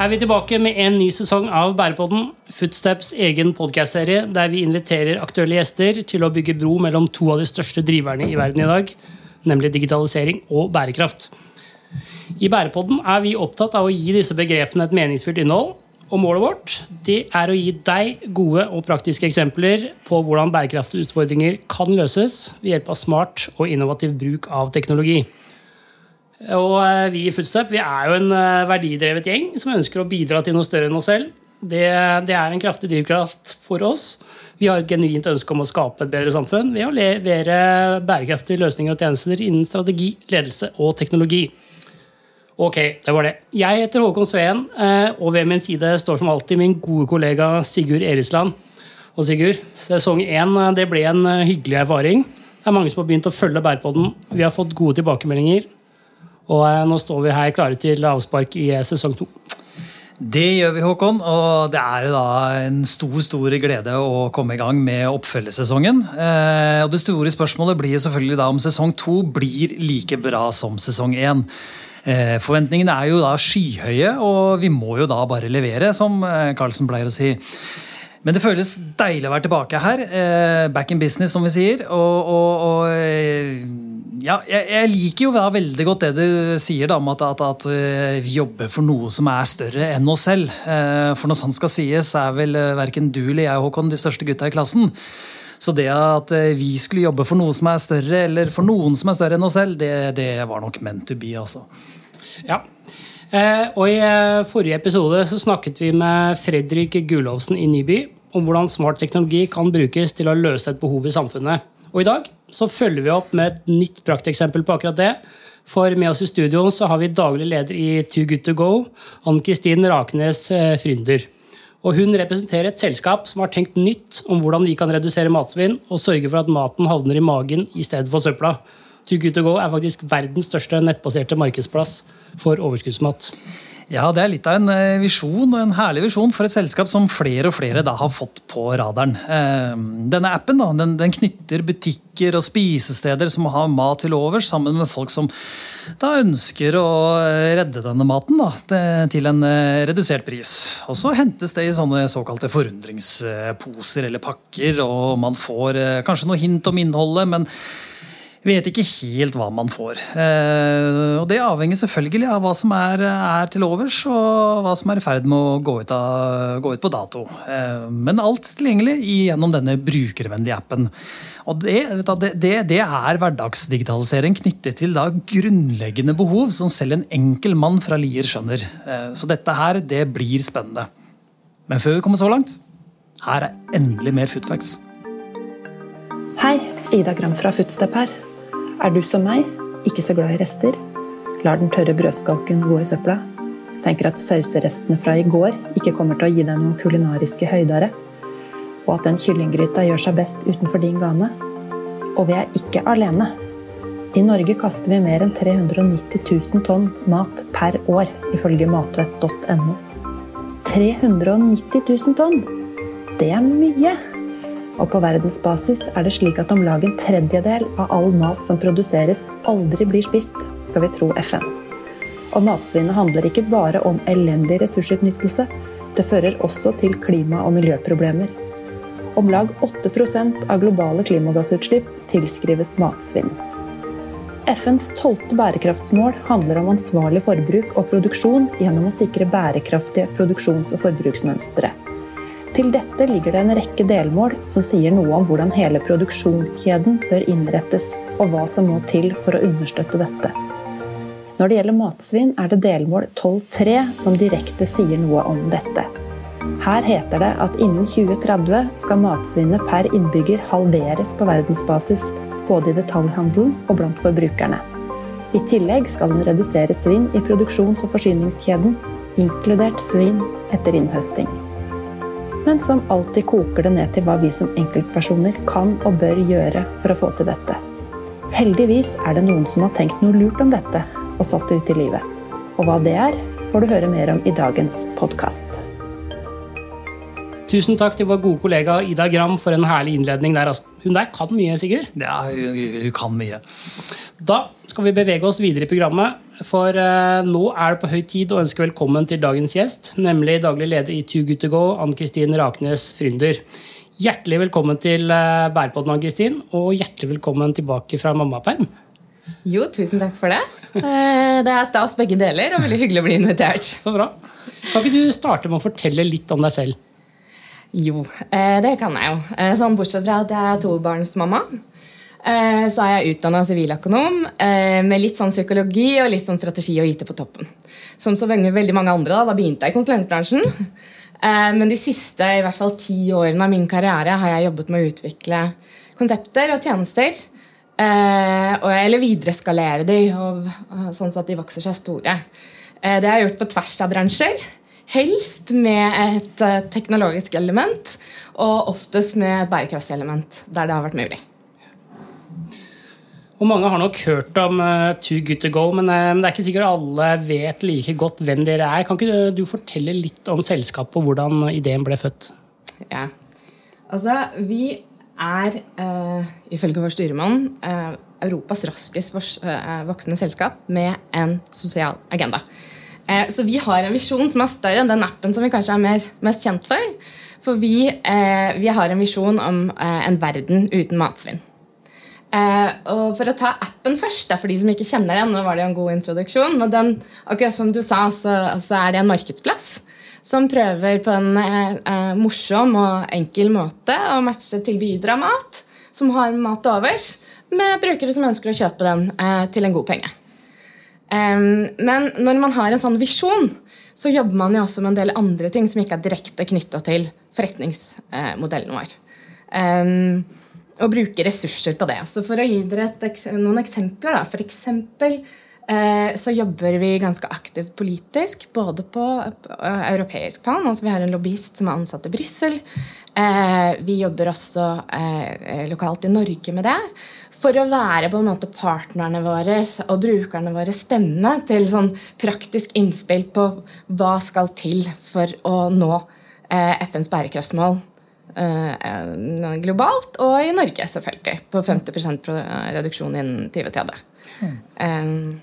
Er vi tilbake med en ny sesong av Bærepodden, Footsteps egen podkastserie der vi inviterer aktuelle gjester til å bygge bro mellom to av de største driverne i verden i dag, nemlig digitalisering og bærekraft. I Bærepodden er vi opptatt av å gi disse begrepene et meningsfylt innhold. Og målet vårt det er å gi deg gode og praktiske eksempler på hvordan bærekraftige utfordringer kan løses ved hjelp av smart og innovativ bruk av teknologi. Og eh, vi i Footstep vi er jo en eh, verdidrevet gjeng som ønsker å bidra til noe større enn oss selv. Det, det er en kraftig drivkraft for oss. Vi har et genuint ønske om å skape et bedre samfunn ved å levere bærekraftige løsninger og tjenester innen strategi, ledelse og teknologi. Ok, det var det. Jeg heter Håkon Sveen, eh, og ved min side står som alltid min gode kollega Sigurd Erisland. Og Sigurd, sesong én ble en hyggelig erfaring. Det er mange som har begynt å følge Bærpodden. Vi har fått gode tilbakemeldinger. Og eh, nå står vi her klare til avspark i eh, sesong to. Det gjør vi, Håkon. Og det er da en stor stor glede å komme i gang med oppfølgesesongen. Eh, og det store spørsmålet blir selvfølgelig da om sesong to blir like bra som sesong én. Forventningene er jo da skyhøye, og vi må jo da bare levere, som Carlsen pleier å si. Men det føles deilig å være tilbake her. Back in business, som vi sier. Og, og, og ja, jeg, jeg, liker jo veldig godt det du sier da, om at, at, at, eh, vi jobber for noe som er større enn oss selv. Eh, for når sant skal sies, er vel eh, verken du eller jeg Håkon, de største gutta i klassen. Så det at vi skulle jobbe for noe som er større, eller for noen som er større enn oss selv, det, det var nok meant to be, altså. Ja. og i forrige episode så snakket vi med Fredrik Gulovsen i Nyby om hvordan smart teknologi kan brukes til å løse et behov i samfunnet. Og i dag så følger vi opp med et nytt prakteksempel på akkurat det. For med oss i studio så har vi daglig leder i Too Good To Go, Ann-Kristin Rakenes eh, Frynder. Og hun representerer et selskap som har tenkt nytt om hvordan vi kan redusere matsvinn og sørge for at maten havner i magen i stedet for søpla. Too Good To Go er faktisk verdens største nettbaserte markedsplass for overskuddsmat. Ja, det er litt av en visjon, visjon, en herlig visjon for et selskap som flere og flere da har fått på radaren. Ehm, denne appen da, den, den knytter butikker og spisesteder som har mat til overs, sammen med folk som da ønsker å eh, redde denne maten da, til en eh, redusert pris. Og så hentes det i sånne såkalte forundringsposer eller pakker, og man får kanskje noe hint om innholdet, men vet ikke helt hva man får. Eh, og det avhenger selvfølgelig av hva som er, er til overs, og hva som er i ferd med å gå ut, av, gå ut på dato. Eh, men alt tilgjengelig gjennom denne brukervennlige appen. Og det, det, det er hverdagsdigitalisering knyttet til da grunnleggende behov som selv en enkel mann fra Lier skjønner. Eh, så dette her, det blir spennende. Men før vi kommer så langt, her er endelig mer Footfacts. Hei, Ida Gram fra Footstep her. Er du som meg, ikke så glad i rester? Lar den tørre brødskalken gå i søpla? Tenker at sauserestene fra i går ikke kommer til å gi deg noen kulinariske høydere? Og at den kyllinggryta gjør seg best utenfor din gane? Og vi er ikke alene. I Norge kaster vi mer enn 390 000 tonn mat per år, ifølge matvett.no. 390 000 tonn! Det er mye! Og på verdensbasis er det slik at om lag en tredjedel av all mat som produseres, aldri blir spist, skal vi tro FN. Og matsvinnet handler ikke bare om elendig ressursutnyttelse, det fører også til klima- og miljøproblemer. Om lag 8% av globale klimagassutslipp tilskrives matsvinn. FNs tolvte bærekraftsmål handler om ansvarlig forbruk og produksjon gjennom å sikre bærekraftige produksjons- og forbruksmønstre. Til dette ligger det en rekke delmål som sier noe om hvordan hele produksjonskjeden bør innrettes, og hva som må til for å understøtte dette. Når det gjelder matsvinn, er det delmål 12.3 som direkte sier noe om dette. Her heter det at innen 2030 skal matsvinnet per innbygger halveres på verdensbasis, både i detaljhandelen og blant forbrukerne. I tillegg skal den redusere svinn i produksjons- og forsyningskjeden, inkludert svinn etter innhøsting. Men som alltid koker det ned til hva vi som enkeltpersoner kan og bør gjøre for å få til dette. Heldigvis er det noen som har tenkt noe lurt om dette og satt det ut i livet. Og hva det er, får du høre mer om i dagens podkast. Tusen takk til vår gode kollega Ida Gram for en herlig innledning der. Altså. Hun der kan mye, Sigurd? Ja, hun, hun kan mye. Da skal vi bevege oss videre i programmet, for uh, nå er det på høy tid å ønske velkommen til dagens gjest, nemlig daglig leder i Two Good To Go, Ann-Kristin Raknes Frynder. Hjertelig velkommen til uh, Bærepodden, Ann-Kristin, og hjertelig velkommen tilbake fra mammaperm. Jo, tusen takk for det. Uh, det er stas begge deler, og veldig hyggelig å bli invitert. Så bra. Kan ikke du starte med å fortelle litt om deg selv? Jo, det kan jeg jo. Sånn Bortsett fra at jeg er tobarnsmamma. Eh, så er jeg utdanna siviløkonom eh, med litt sånn psykologi og litt sånn strategi og IT på toppen. Som så veldig, mange andre. Da, da begynte jeg i konsulentbransjen. Eh, men de siste i hvert fall ti årene av min karriere har jeg jobbet med å utvikle konsepter og tjenester. Eller videreskalere de, sånn at de vokser seg store. Det har jeg gjort på tvers av bransjer. Helst med et teknologisk element, og oftest med et bærekraftselement der det har vært mulig. Og Mange har nok hørt om uh, Too Good To Go, men uh, det er ikke sikkert alle vet like godt hvem dere er. Kan ikke du, du fortelle litt om selskapet og hvordan ideen ble født? Ja, altså vi er, uh, ifølge vår styremann, Europas raskest voksende selskap med en sosial agenda. Så vi har en visjon som er større enn den appen som vi kanskje er mer, mest kjent for. For vi, vi har en visjon om en verden uten matsvinn. Eh, og For å ta appen først, da, for de som ikke kjenner den, nå var det jo en god introduksjon, men den, akkurat som du sa, så, så er det en markedsplass som prøver på en eh, eh, morsom og enkel måte å matche tilbydere av mat som har mat til overs, med brukere som ønsker å kjøpe den eh, til en god penge. men når man har en sånn visjon, så jobber man jo også med en del andre ting som ikke er direkte knytta til forretningsmodellen vår. Um, og bruke ressurser på det. Så For å gi dere et, noen eksempler, da. For eksempel eh, så jobber vi ganske aktivt politisk, både på, uh, europeisk plan. altså Vi har en lobbyist som er ansatt i Brussel. Eh, vi jobber også eh, lokalt i Norge med det. For å være på en måte partnerne våre og brukerne våre stemme til sånn praktisk innspill på hva skal til for å nå eh, FNs bærekraftsmål uh, globalt, og i Norge, selvfølgelig. På 50 reduksjon innen 2030. Mm. Um,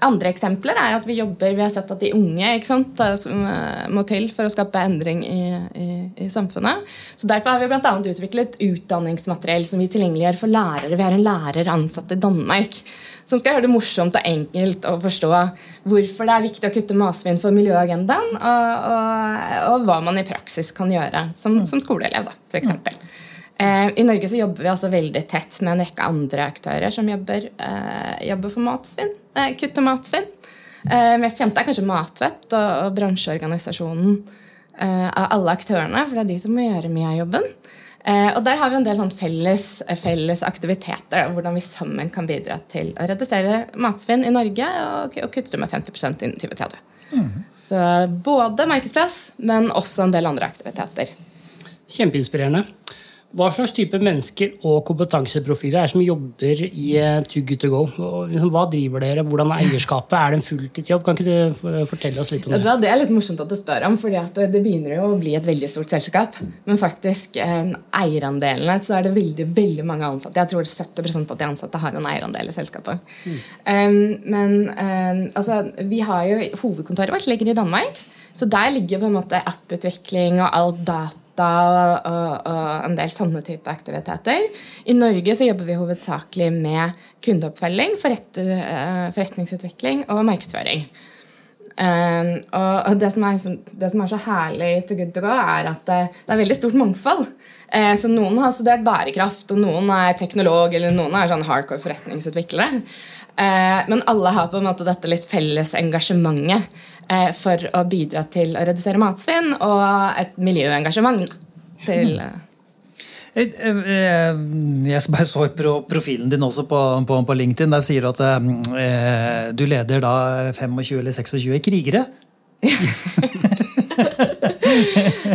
andre eksempler er at vi jobber Vi har sett at de unge sant, som må til for å skape endring i, i, i samfunnet. Så Derfor har vi bl.a. utviklet utdanningsmateriell som vi tilgjengeliggjør for lærere. Vi har en lærer ansatt i Danmark som skal gjøre det morsomt og enkelt å forstå hvorfor det er viktig å kutte matsvinn for miljøagendaen, og, og, og, hva man i praksis kan gjøre som, som skoleelev, da, f.eks. Eh, I Norge så jobber vi altså veldig tett med en rekke andre aktører som jobber, eh, jobber for matsvinn, eh, kutte matsvinn. Eh, mest kjente er kanskje Matvett og, og bransjeorganisasjonen av alle aktørene, for det er de som må gjøre mye av jobben. Eh, og Der har vi en del sånn felles, felles, aktiviteter, hvordan vi sammen kan bidra til å redusere matsvinn i Norge og, og kutte det med 50 innen 2030. Mm. Så både markedsplass, men også en del andre aktiviteter. Kjempeinspirerende. Hva slags type mennesker og kompetanseprofiler er det som jobber i uh, Too Good To Go? Liksom, hva driver dere? Hvordan er eierskapet? Er det en fulltidsjobb? Kan ikke du fortelle oss litt om det? Det er litt morsomt at du spør om, for det begynner jo å bli et veldig stort selskap. Men faktisk, eh, eierandelene så er det veldig veldig mange ansatte. Jeg tror 70 av de ansatte har en eierandel i selskapet. Mm. Men um, altså, vi har jo hovedkontoret vårt ligger i Danmark. Så der ligger på en måte apputvikling og all data og, og, og, en del sånne type aktiviteter. I Norge så jobber vi hovedsakelig med kundeoppfølging, forret, uh, forretningsutvikling og markedsføring. Um, og det som, er, det som, er, så herlig til Good to Go, er at det, det er veldig stort mangfold. Uh, så Noen har studert bærekraft, og noen er teknolog, eller noen er sånn hardcore forretningsutviklere. Uh, men alle har på en måte dette litt felles engasjementet Eh, for å bidra til å redusere matsvinn, og et miljøengasjement til eh, eh, jeg bare så profilen din også på, på, på LinkedIn. Der sier du at eh, du leder da 25 eller 26 krigere.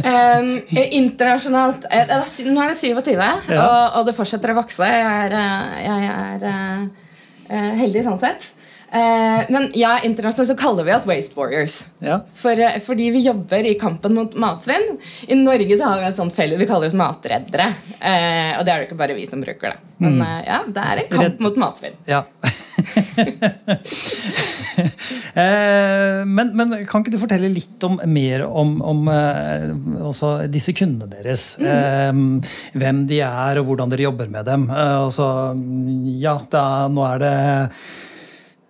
um, internasjonalt Nå er det 27, ja. og, og, det fortsetter å vokse. Jeg er, jeg er heldig sånn sett. Eh, men ja, internasjonalt så kaller vi oss Waste Warriors. Ja. For, eh, fordi vi jobber i kampen mot matsvinn. I Norge så har vi et sånt felle vi kaller oss matreddere. Eh, og det er det ikke bare vi som bruker det. Men mm. ja, det er en kamp Redd. mot matsvinn. Ja. Eh, men, men, kan ikke du fortelle litt om, mer om, om disse kundene deres? Mm. Hvem de er, og hvordan dere jobber med dem. Altså, ja, da, nå er det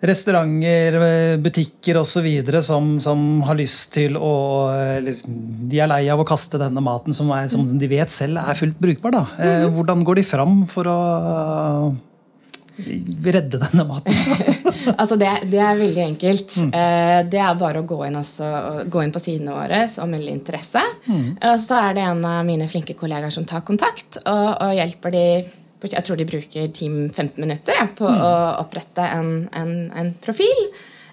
restauranter, butikker osv. Som, som har lyst til å Eller de er lei av å kaste denne maten som, er, som de vet selv er fullt brukbar. Da. Mm. Hvordan går de fram for å redde denne maten? altså det, det, er veldig enkelt. Mm. Eh, det er bare å gå inn, også, gå inn på sidene våre og melde interesse. Mm. Og så er det en av mine flinke kollegaer som tar kontakt og, og hjelper de jeg tror de bruker 10-15 minutter ja, på mm. å opprette en, en, en profil.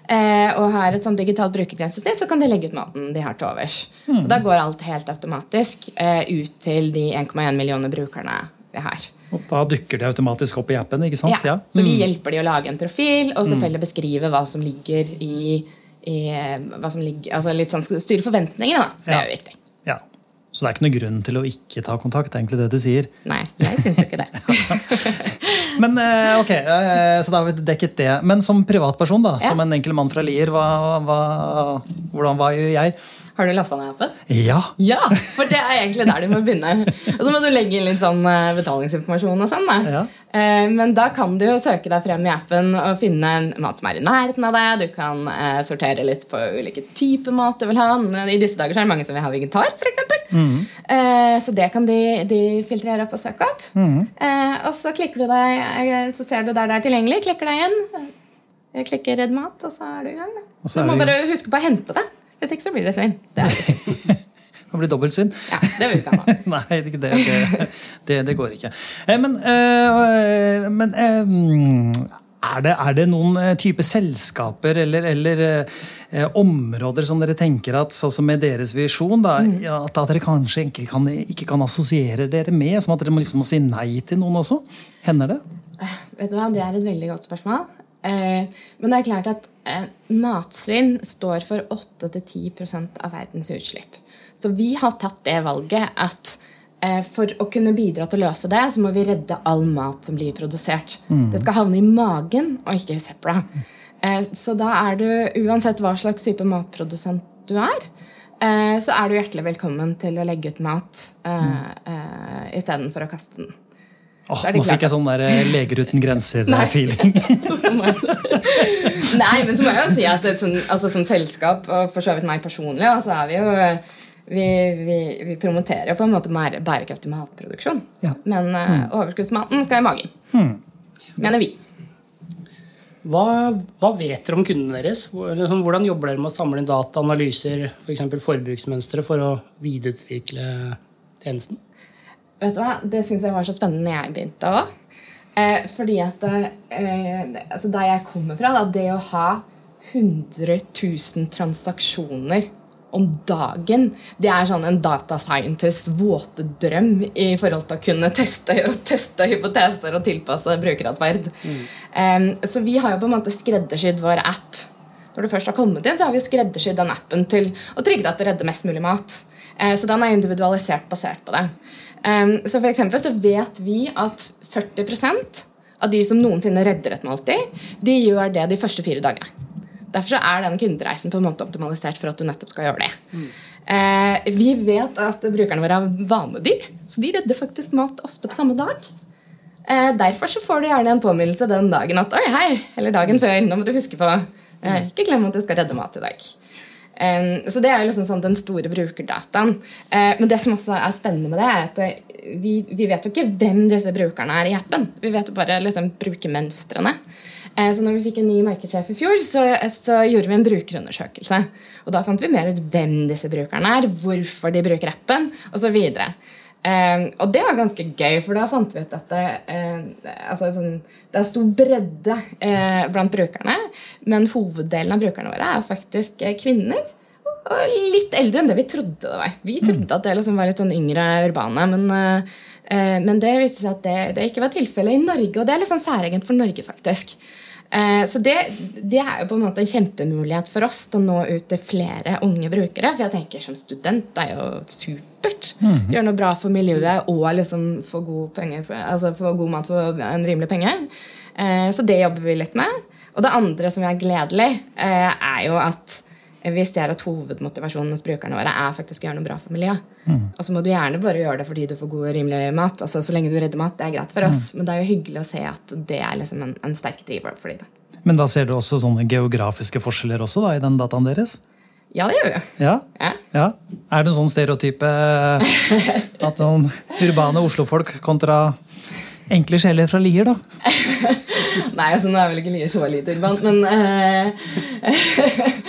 Eh, og har et sånn digitalt brukergrensesnitt, så kan de legge ut maten de har til overs. Mm. Og Da går alt helt automatisk eh, ut til de 1,1 millioner brukerne vi har. Og da dukker det automatisk opp i appen? ikke sant? Ja, Så vi mm. hjelper de å lage en profil og selvfølgelig mm. beskrive hva som ligger i, i hva som ligger, altså litt sånn Styre forventningene, da. For det er jo viktig. Så det er ikke noe grunn til å ikke ta kontakt? egentlig det du sier? Nei, jeg syns ikke det. Men eh, ok, eh, så da har vi dekket det. Men som privatperson, da, som en enkel mann fra Lier, hva, hva, hvordan, var jo jeg? Har du lasta ned appen? Ja. ja. For det er egentlig der du må begynne. Og så må du legge inn litt sånn eh, betalingsinformasjon og sånn. da. Ja. Eh, men da kan du jo søke deg frem i appen og finne mat som er i nærheten av deg. Du kan eh, sortere litt på ulike typer mat du vil ha. I disse dager så er det mange som vil ha vegetar, f.eks. Mm. Så det kan de, de, filtrere opp og søke opp. Mm. Og så klikker du deg, så ser du der det er tilgjengelig. Klikker deg inn. Klikker 'redd mat', og så er du i gang. Du må bare huske på å hente det. Hvis ikke så blir det svinn. Det, bli dobbelt dobbeltsvinn. Ja, det vil vi ikke ha. Nei, det, det, det, det, går ikke. Eh, men, øh, men øh, er, det, er det, noen type selskaper eller, eller øh, områder som dere tenker at altså med deres visjon da, mm. at, dere kanskje ikke kan, ikke kan, assosiere dere med? Som at dere må, liksom må si nei til noen også? Hender det? Vet du hva, Det er et veldig godt spørsmål. Men det er klart at eh, matsvinn står for 8-10% av verdens utslipp. Så vi har tatt det valget at eh, for å kunne bidra til å løse det, så må vi redde all mat som blir produsert. Mm. Det skal havne i magen og ikke i søpla. Så da er du, uansett hva slags type matprodusent du er, så er du hjertelig velkommen til å legge ut mat uh, istedenfor å kaste den. Oh, nå fikk jeg sånn der eh, Leger uten grenser-feeling. Nei, men så må jeg jo si at som, altså, som selskap, og for så vidt meg personlig, så altså, er vi jo vi, vi, vi, promoterer på en måte bærekraftig matproduksjon. Ja. Men uh, mm. overskuddsmaten skal i magen. Mm. Mener vi. Hva, hva, vet dere om kundene deres? Liksom, hvordan jobber dere med å samle inn data, analyser, f.eks. For forbruksmønstre, for å videreutvikle tjenesten? Vet du hva? Det syns jeg var så spennende når jeg begynte òg. Eh, fordi at eh, altså Der jeg kommer fra, da, det å ha 100 000 transaksjoner om dagen, det er sånn en data scientists våte drøm i forhold til å kunne teste, teste hypoteser og tilpasse brukeratferd. Mm. Eh, så vi har jo på en måte skreddersydd vår app. Når du først har kommet inn, så har vi skreddersydd den appen til å trigge deg til å redde mest mulig mat. Uh, så den er individualisert basert på det. Så for så vet vi at 40% av de som noensinne redder et måltid, de gjør det de første fire dagene. Derfor så er den kundereisen på en måte optimalisert for at du nettopp skal gjøre det. Mm. Uh, vi vet at brukerne våre er vanedyr, så de redder faktisk mat ofte på samme dag. Uh, derfor så får du gjerne en påminnelse den dagen at oi, hei, eller dagen før. Nå må du huske på uh, Ikke glem at du skal redde mat i dag. Um, så det er liksom sånn den store brukerdataen. Uh, men det som også er spennende med det, er at uh, vi, vi, vet jo ikke hvem disse brukerne er i appen. Vi vet jo bare liksom, brukermønstrene. Uh, så når vi fikk en ny markedssjef i fjor, så, så, gjorde vi en brukerundersøkelse. Og da fant vi mer ut hvem disse brukerne er, hvorfor de bruker appen osv. Um, og det var ganske gøy, for da fant vi ut at det, uh, altså, sånn, det er stor bredde uh, blant brukerne. Men hoveddelen av brukerne våre er faktisk uh, kvinner. Og litt eldre enn det vi trodde det var. Vi mm. trodde at det liksom var litt sånn yngre urbane. Men, men det viste seg at det, det ikke var tilfellet i Norge. Og det er litt sånn særegent for Norge, faktisk. Eh, så det, det, er jo på en måte en kjempemulighet for oss til å nå ut til flere unge brukere. For jeg tenker som student det er jo supert. Mm. Gjøre noe bra for miljøet og liksom få god, penger, altså få god mat for en rimelig penge. Eh, så det jobber vi litt med. Og det andre som er gledelig, eh, er jo at vi ser at hovedmotivasjonen hos brukerne våre er faktisk å gjøre noe bra for miljøet. Mm. Og så må du gjerne bare gjøre det fordi du får god og rimelig mat. altså Så lenge du redder mat, det er greit for oss. Mm. Men det er jo hyggelig å se at det er liksom en, en sterk driver for dem. Men da ser du også sånne geografiske forskjeller også da, i den dataen deres? Ja, det gjør vi. Ja? Ja. ja. Er det en sånn stereotype at sånn urbane Oslo-folk kontra enkle sjeler fra Lier, da? Nei, altså nå er vel ikke Lier så lite urbant, men uh,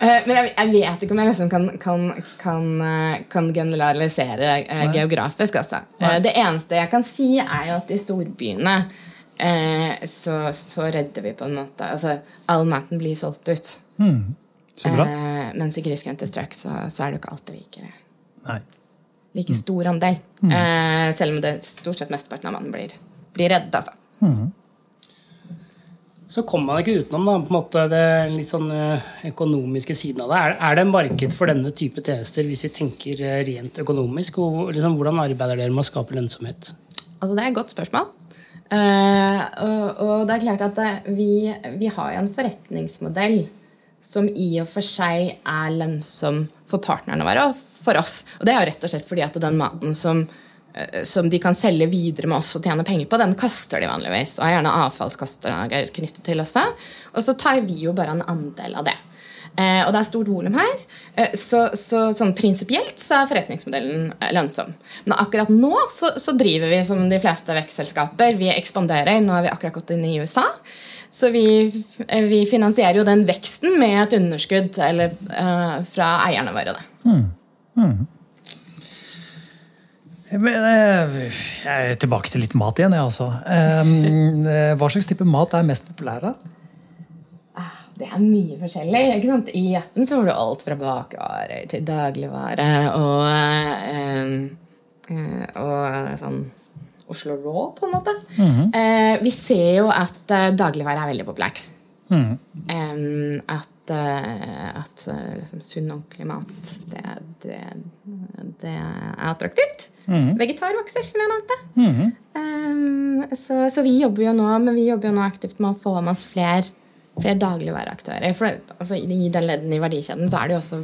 Men jeg, jeg, vet ikke om jeg liksom kan, kan, kan, eh, kan generalisere uh, geografisk. Altså. Uh, det eneste jeg kan si, er jo at i storbyene så, så, redder vi på en måte Altså, all maten blir solgt ut. Mm. Så bra. mens i grisgrendte strøk så, så, er det ikke alltid like, Nei. like stor andel. Mm. selv om det stort sett mesteparten av mannen blir, blir reddet, Altså. Mm så kommer man ikke utenom da, på en måte det litt sånn eh, økonomiske siden av det. Er, er det marked for denne type tjenester hvis vi tenker eh, rent økonomisk? Og liksom, hvordan arbeider dere med å skape lønnsomhet? Altså, det er et godt spørsmål. Uh, og, og, det er klart at det, vi, vi har en forretningsmodell som i og for seg er lønnsom for partnerne våre og for oss. Og det er jo rett og slett fordi at den maten som som de kan selge videre med oss og tjene penger på, den kaster de vanligvis. Og har gjerne avfallskostnader knyttet til også. Og så tar vi jo bare en andel av det. Eh, og det er stort volum her. Eh, så, så sånn prinsipielt så er forretningsmodellen eh, lønnsom. Men akkurat nå så, så, driver vi som de fleste vekstselskaper. Vi ekspanderer. Nå har vi akkurat gått inn i USA. Så vi, eh, vi finansierer jo den veksten med et underskudd eller, eh, fra eierne våre. Mm. Mm. Eh, jeg er tilbake til litt mat igjen, jeg også. Hva slags type mat er mest populær? da? Ah, det er mye forskjellig. ikke sant? I appen så får du alt fra bakvarer til dagligvare og, uh, og sånn Oslo Raw, på en måte. Mm -hmm. vi ser jo at dagligvare er veldig populært. Mm. At uh, at liksom, sunn, ordentlig mat, det, det, det er attraktivt. Mm. Vegetar vokser, som jeg nevnte. Mm. Um, så, så, vi jobber jo nå men vi jobber jo nå aktivt med å få med oss flere, flere dagligvareaktører. For altså, I den ledden i verdikjeden så er det jo også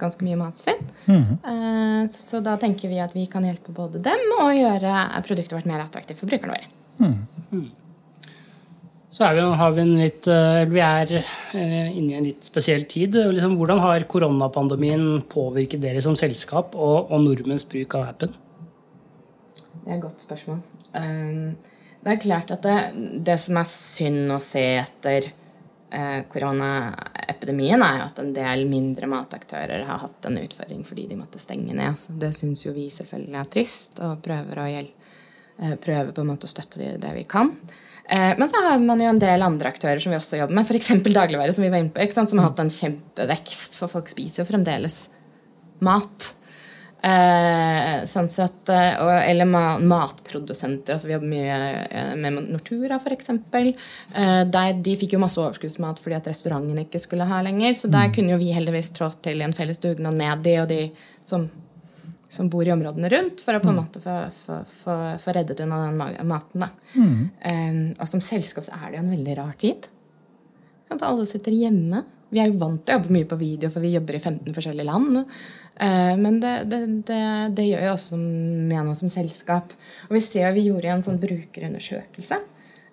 ganske mye matsvinn. Mm. Uh, så da tenker vi at vi kan hjelpe både dem og gjøre produktet vårt mer attraktivt for brukerne våre. Mm. Så er vi, har vi, litt, uh, vi er uh, inne i en litt spesiell tid. Liksom, hvordan har koronapandemien påvirket dere som selskap og, og nordmenns bruk av appen? Det er et godt spørsmål. Um, det er klart at det, det, som er synd å se etter uh, koronaepidemien, er at en del mindre mataktører har hatt en utfordring fordi de måtte stenge ned. Så det syns jo vi selvfølgelig er trist, og prøver å, hjelpe, uh, prøver på en måte å støtte det, det vi kan. Uh, men så har man jo en del andre aktører som vi også jobber med, f.eks. dagligvare, som vi var inne på, som har hatt en kjempevekst, for folk spiser jo fremdeles mat. Eh, sånn at, eh, eller matprodusenter. altså Vi jobber mye eh, med Nortura, f.eks. Eh, de fikk jo masse overskuddsmat fordi at restauranten ikke skulle ha lenger. Så der mm. kunne jo vi heldigvis trådt til i en felles dugnad med de og de som, som, bor i områdene rundt, for å på en mm. måte få, få, få, få reddet unna den maten. Mm. Um, og som selskap så er det jo en veldig rar tid. At alle sitter hjemme. Vi er jo vant til å jobbe mye på video, for vi jobber i 15 forskjellige land. Uh, men det, det, det, det, gjør jo også med noe som selskap. Og vi ser vi gjorde en sånn brukerundersøkelse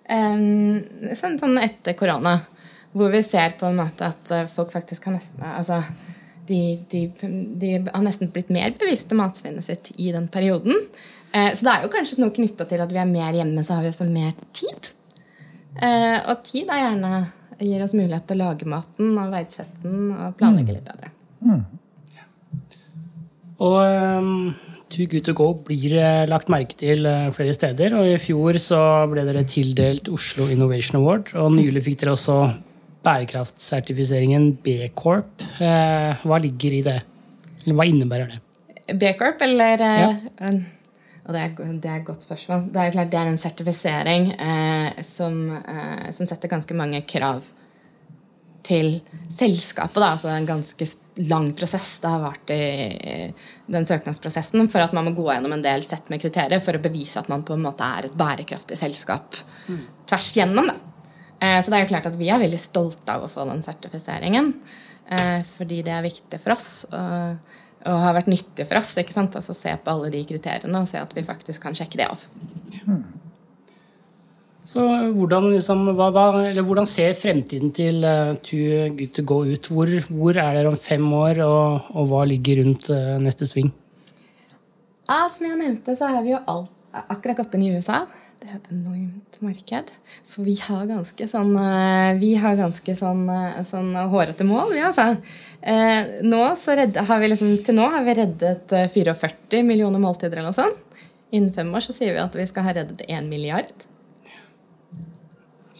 sånn, sånn etter korona. Hvor vi ser på en måte at folk faktisk har nesten altså, de, de, de, har nesten blitt mer bevisste matsvinnet sitt i den perioden. Så det er jo kanskje noe knytta til at vi er mer hjemme, så har vi også mer tid. Og tid er gjerne gir oss mulighet til å lage maten og verdsette den og planlegge litt bedre. Mm. Og um, Too Good To Go blir uh, lagt merke til uh, flere steder. Og i fjor så ble dere tildelt Oslo Innovation Award, og nylig fikk dere også bærekraftsertifiseringen B-Corp. Uh, hva ligger i det? Hva innebærer det? B-Corp, eller ja. og det er, det er et godt spørsmål. Det er klart det er en sertifisering eh, som, eh, som, setter ganske mange krav til selskapet. Da. Altså en ganske lang prosess det har vært i den søknadsprosessen for at man må gå gjennom en del sett med kriterier for å bevise at man på en måte er et bærekraftig selskap mm. tvers gjennom. Da. Eh, så det er jo klart at vi er veldig stolte av å få den sertifiseringen. Eh, fordi det er viktig for oss. Og, og har vært nyttig for oss ikke sant? Altså se på alle de kriteriene og se at vi faktisk kan sjekke det av. Hmm. Så hvordan, liksom, hva, hva, hvordan, ser fremtiden til uh, Too Good To Go ut? Hvor, hvor, er dere om fem år, og, og hva ligger rundt uh, neste sving? Ja, som jeg nevnte, så har vi jo alt, akkurat gått inn i USA. Det er et enormt marked. Så vi har ganske sånn eh, Vi har ganske sånn, eh, sånn hårete mål, vi, altså. Eh, nå så redde, har vi liksom, til nå har vi reddet 44 millioner måltider eller noe sånt. Innen fem år så sier vi at vi skal ha reddet 1 milliard.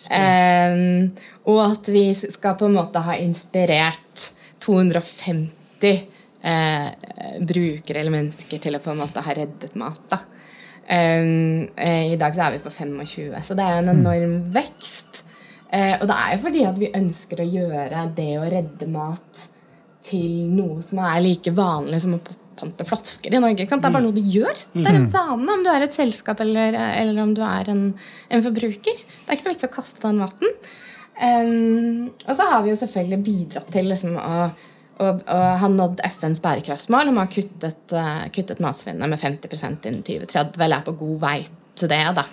Um, og at vi skal på en måte ha inspirert 250 eh, brukere eller mennesker til å på en måte ha reddet mat. da. Um, I dag så er vi på 25, så det er en enorm mm. vekst. Uh, og det er jo fordi at vi ønsker å gjøre det å redde mat til noe som er like vanlig som å pante flasker i Norge. Det er bare mm. noe du gjør. Det er en mm. vane om du er et selskap eller, eller om du er en, en, forbruker. Det er ikke noe vits å kaste den maten. Um, og så har vi jo selvfølgelig bidratt til liksom, å og, og han nådde FNs bærekraftsmål om å ha kuttet, uh, kuttet matsvinnet med 50% innen 2030. Vel er på god vei til det. da.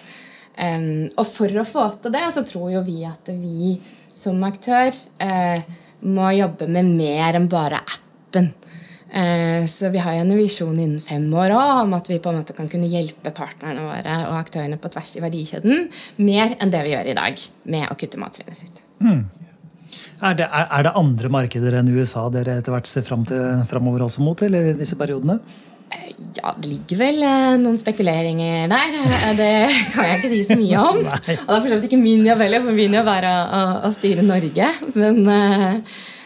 Um, og for å få til det, så tror jo vi at vi som aktør uh, må jobbe med mer enn bare appen. Uh, så vi har jo en visjon innen fem år også, om at vi på en måte kan kunne hjelpe partnerne våre og aktørene på tvers i verdikjeden mer enn det vi gjør i dag med å kutte matsvinnet sitt. Mm. Er det, er, er det, andre markeder enn USA dere etter hvert ser fram til framover også mot, eller i disse periodene? Eh, ja, det ligger vel eh, noen spekuleringer der. Eh, det kan jeg ikke si så mye om. og det er for så vidt ikke min jobb heller, for min jobb er å, å, å styre Norge. Men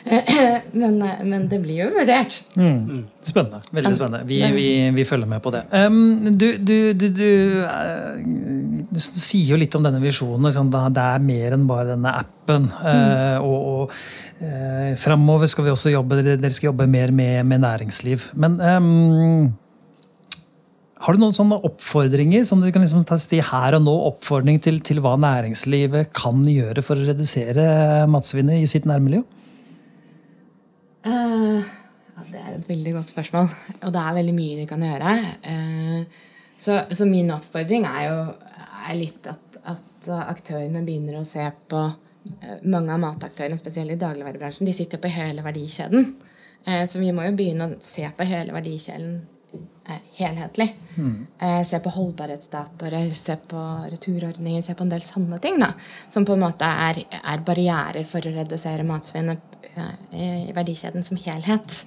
men, men, det blir jo vurdert. Mm. Spennende. Veldig spennende. Vi, vi, vi, følger med på det. Um, du, du, du, du, sier jo litt om denne visjonen. Liksom, det er mer enn bare denne appen. Mm. Uh, og, og uh, framover skal vi også jobbe dere skal jobbe mer med, med næringsliv. Men um, har du noen sånne oppfordringer som du kan liksom ta sti her og nå, oppfordring til, til hva næringslivet kan gjøre for å redusere matsvinnet i sitt nærmiljø? Uh, ja, det er et veldig godt spørsmål. Og det er veldig mye de kan gjøre. Uh, så, så, min oppfordring er jo er litt at, at, aktørene begynner å se på uh, Mange av mataktørene, spesielt i dagligvarebransjen, de sitter på hele verdikjeden. så vi må jo begynne å se på hele verdikjeden helhetlig. Mm. se på holdbarhetsdatoer, se på returordninger, se på en del sanne ting da, som på en måte er, er barrierer for å redusere matsvinnet i verdikjeden som helhet.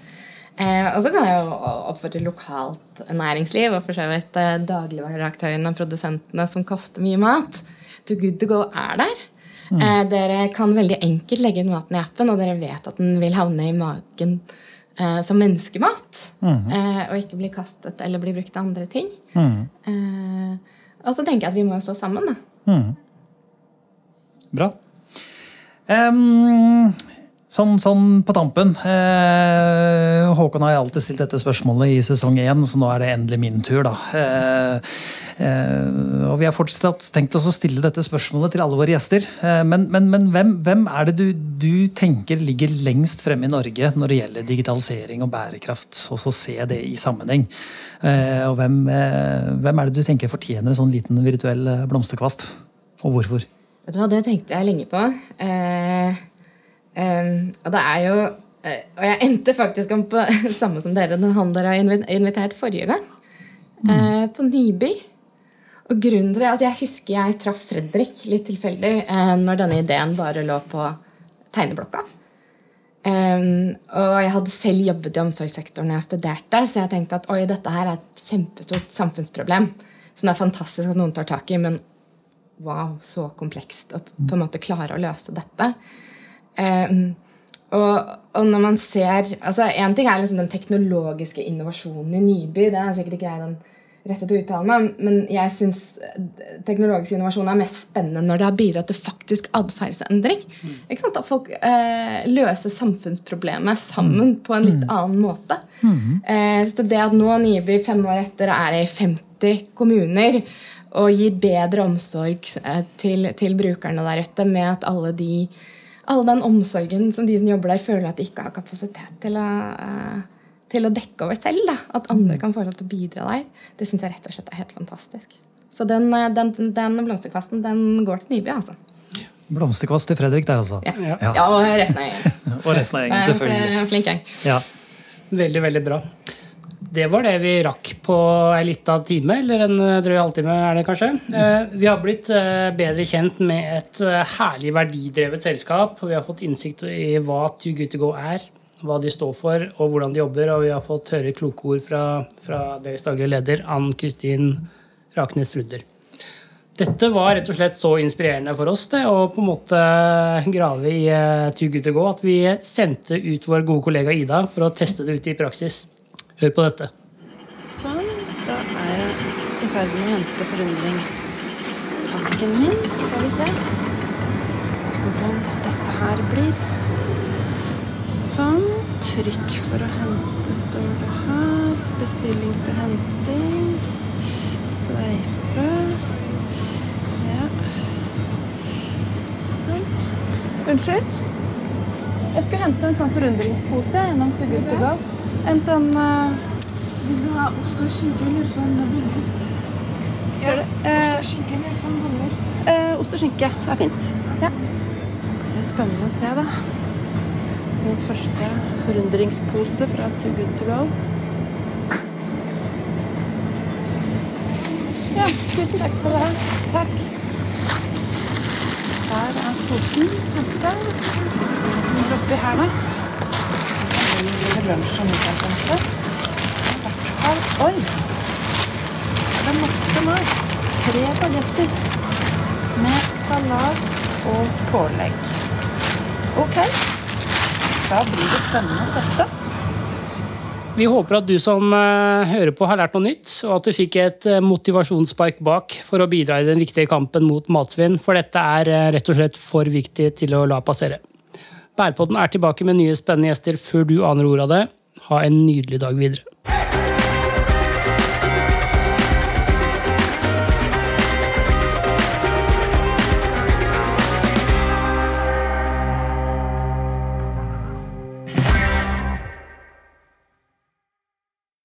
Eh, og så kan jeg jo oppfordre lokalt næringsliv og for så vidt eh, dagligvareaktørene og produsentene som koster mye mat. To good to go er der. Mm. Eh, dere kan veldig enkelt legge inn maten i appen, og dere vet at den vil havne i magen eh, som menneskemat. Mm. Eh, og ikke bli kastet eller bli brukt til andre ting. Mm. Eh, og så tenker jeg at vi må jo stå sammen, da. Mm. Bra. Um, Sånn, sånn, på tampen. Eh, Håkon har alltid stilt dette spørsmålet i sesong én, så nå er det endelig min tur. da. Eh, eh, og Vi har fortsatt tenkt oss å stille dette spørsmålet til alle våre gjester. Eh, men, men, men hvem, hvem, er det du, du, tenker ligger lengst fremme i Norge når det gjelder digitalisering og bærekraft? Og så se det i sammenheng. Eh, og hvem, eh, hvem, er det du tenker fortjener en sånn liten virtuell blomsterkvast? Og hvorfor? Vet du hva, Det tenkte jeg lenge på. Eh, Um, og det er jo uh, Og jeg endte faktisk om på samme som dere, den han dere har invitert forrige gang. Mm. Uh, på Nyby. Og grunnen til det at Jeg husker jeg traff Fredrik litt tilfeldig uh, når denne ideen bare lå på tegneblokka. Um, og jeg hadde selv jobbet i omsorgssektoren da jeg studerte, så jeg tenkte at oi, dette her er et kjempestort samfunnsproblem som det er fantastisk at noen tar tak i, men wow, så komplekst å på en måte klare å løse dette. Um, og, og, når man ser altså En ting er liksom den teknologiske innovasjonen i Nyby. Det er sikkert ikke jeg den rette til å uttale meg, men jeg syns teknologisk innovasjon er mest spennende når det har bidratt til faktisk atferdsendring. Mm. At folk eh, løser samfunnsproblemet sammen på en litt annen måte. Eh, så det at nå Nyby fem år etter er i 50 kommuner og gir bedre omsorg eh, til, til brukerne der ute med at alle de all den omsorgen som de som jobber der, føler at de ikke har kapasitet til å eh, til å dekke over selv. Da. At andre kan få lov til å bidra der. Det syns jeg rett og slett er helt fantastisk. Så den, eh, den, den blomsterkvasten den går til Nyby, altså. Blomsterkvast til Fredrik der, altså. Ja. Ja. Ja. og resten av gjengen. Og resten av gjengen, selvfølgelig. Eh, Flink gjeng. Ja. Veldig, veldig bra. Det var det vi rakk på ei lita time, eller en drøy halvtime er det kanskje. Eh, Vi har blitt eh, bedre kjent med et eh, herlig verdidrevet selskap. Vi har fått innsikt i hva Too Good To Go er, hva de står for og hvordan de jobber. Og vi har fått høre kloke ord fra, fra deres daglige leder, Ann Kristin Raknes Frudder. Dette var rett og slett så inspirerende for oss det, å på en måte grave i Too Good To Go at vi sendte ut vår gode kollega Ida for å teste det ut i praksis. Hør på dette. Sånn, da er jeg i ferd med å hente forundringspakken min. Skal vi se hvordan dette her blir. Sånn. Trykk for å hente, står det her. Bestilling til henting. Sveipe. Ja. Sånn. Unnskyld? Jeg skulle hente en sånn forundringspose gjennom To Good To Go. En sånn uh, Vil du ha ost og skinke eller sånn boller? Ja. Uh, Ost Eh, og skinke eller sånn boller? Uh, ost og skinke er fint. Ja. Det blir spennende å se, da. Min første forundringspose fra Too Good To Go. Ja, tusen takk skal du ha. Takk. Her er posen Hva er det som er oppi her, da? Blir lunsj og middag, kanskje. I Oi! Det er masse mat. Tre bagetter med salat og pålegg. Ok. Da blir det spennende å teste. Vi håper at du som eh, hører på, har lært noe nytt, og at du fikk et eh, motivasjonsspark bak for å bidra i den viktige kampen mot matsvinn, for dette er eh, rett og slett for viktig til å la passere. Bærpodden er tilbake med nye spennende gjester før du aner ordet av det. Ha en nydelig dag videre.